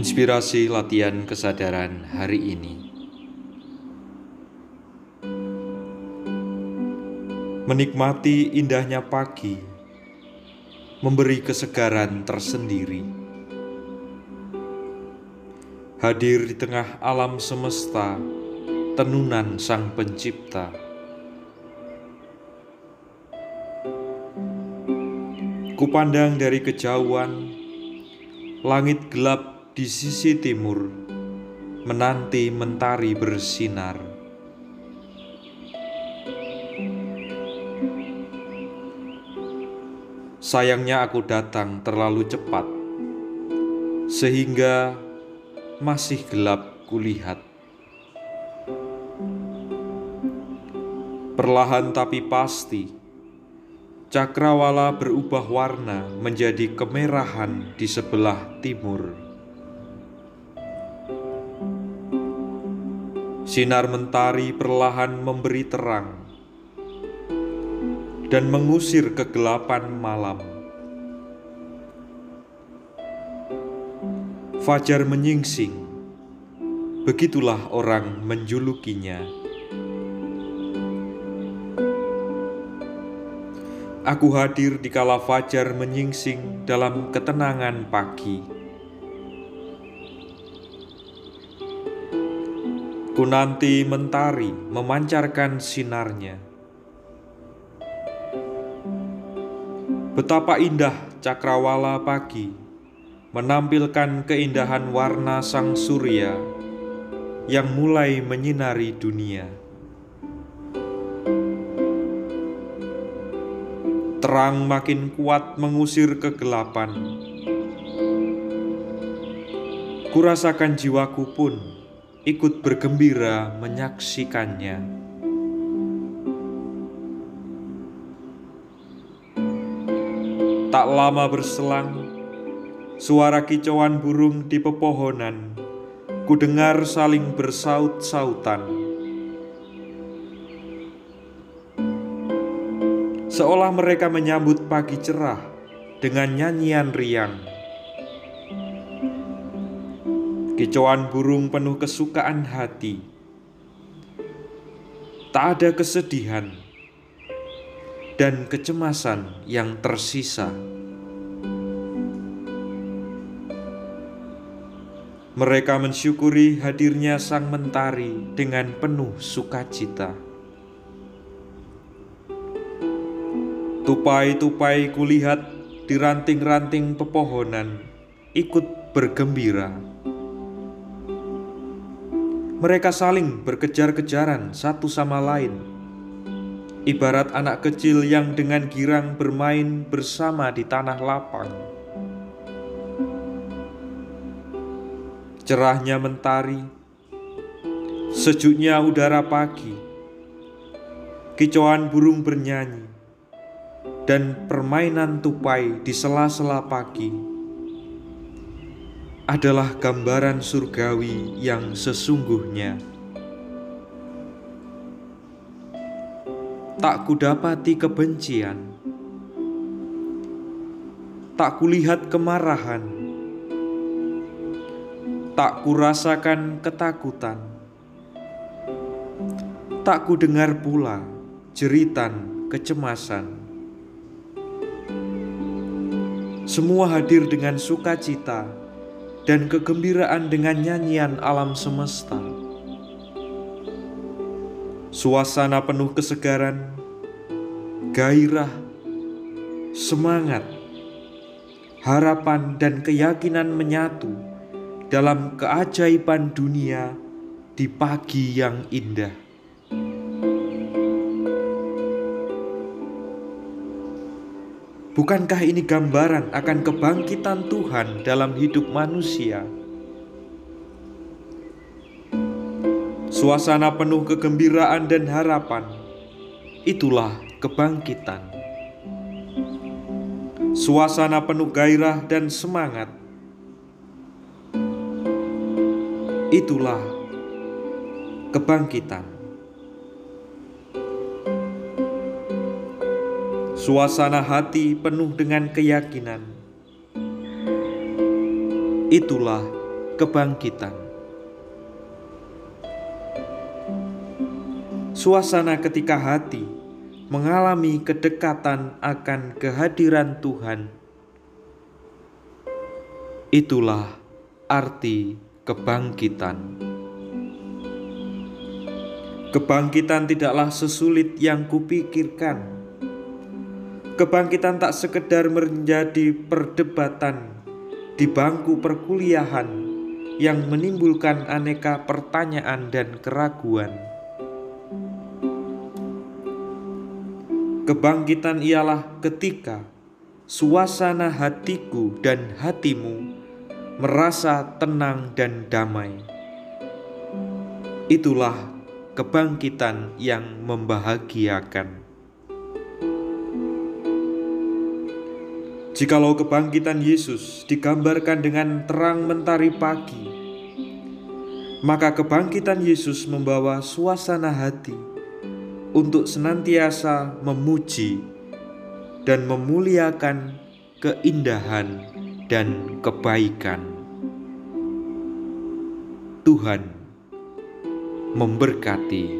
Inspirasi latihan kesadaran hari ini. Menikmati indahnya pagi, memberi kesegaran tersendiri. Hadir di tengah alam semesta, tenunan Sang Pencipta. Kupandang dari kejauhan, langit gelap di sisi timur, menanti mentari bersinar. Sayangnya aku datang terlalu cepat, sehingga masih gelap kulihat. Perlahan tapi pasti, cakrawala berubah warna menjadi kemerahan di sebelah timur. Sinar mentari perlahan memberi terang dan mengusir kegelapan malam. Fajar menyingsing, begitulah orang menjulukinya. Aku hadir di kala fajar menyingsing dalam ketenangan pagi. Ku nanti mentari memancarkan sinarnya. Betapa indah cakrawala pagi menampilkan keindahan warna sang surya yang mulai menyinari dunia. terang makin kuat mengusir kegelapan. Kurasakan jiwaku pun ikut bergembira menyaksikannya. Tak lama berselang, suara kicauan burung di pepohonan, ku dengar saling bersaut-sautan. seolah mereka menyambut pagi cerah dengan nyanyian riang. Kicauan burung penuh kesukaan hati. Tak ada kesedihan dan kecemasan yang tersisa. Mereka mensyukuri hadirnya sang mentari dengan penuh sukacita. Tupai-tupai kulihat di ranting-ranting pepohonan ikut bergembira. Mereka saling berkejar-kejaran satu sama lain, ibarat anak kecil yang dengan girang bermain bersama di tanah lapang. Cerahnya mentari, sejuknya udara pagi, kicauan burung bernyanyi, dan permainan tupai di sela-sela pagi adalah gambaran surgawi yang sesungguhnya. Tak kudapati kebencian, tak kulihat kemarahan, tak kurasakan ketakutan, tak kudengar pula jeritan kecemasan. Semua hadir dengan sukacita dan kegembiraan dengan nyanyian alam semesta. Suasana penuh kesegaran, gairah, semangat, harapan, dan keyakinan menyatu dalam keajaiban dunia di pagi yang indah. Bukankah ini gambaran akan kebangkitan Tuhan dalam hidup manusia? Suasana penuh kegembiraan dan harapan, itulah kebangkitan. Suasana penuh gairah dan semangat, itulah kebangkitan. Suasana hati penuh dengan keyakinan. Itulah kebangkitan. Suasana ketika hati mengalami kedekatan akan kehadiran Tuhan. Itulah arti kebangkitan. Kebangkitan tidaklah sesulit yang kupikirkan. Kebangkitan tak sekedar menjadi perdebatan di bangku perkuliahan yang menimbulkan aneka pertanyaan dan keraguan. Kebangkitan ialah ketika suasana hatiku dan hatimu merasa tenang dan damai. Itulah kebangkitan yang membahagiakan. Jikalau kebangkitan Yesus digambarkan dengan terang mentari pagi, maka kebangkitan Yesus membawa suasana hati untuk senantiasa memuji dan memuliakan keindahan dan kebaikan. Tuhan memberkati.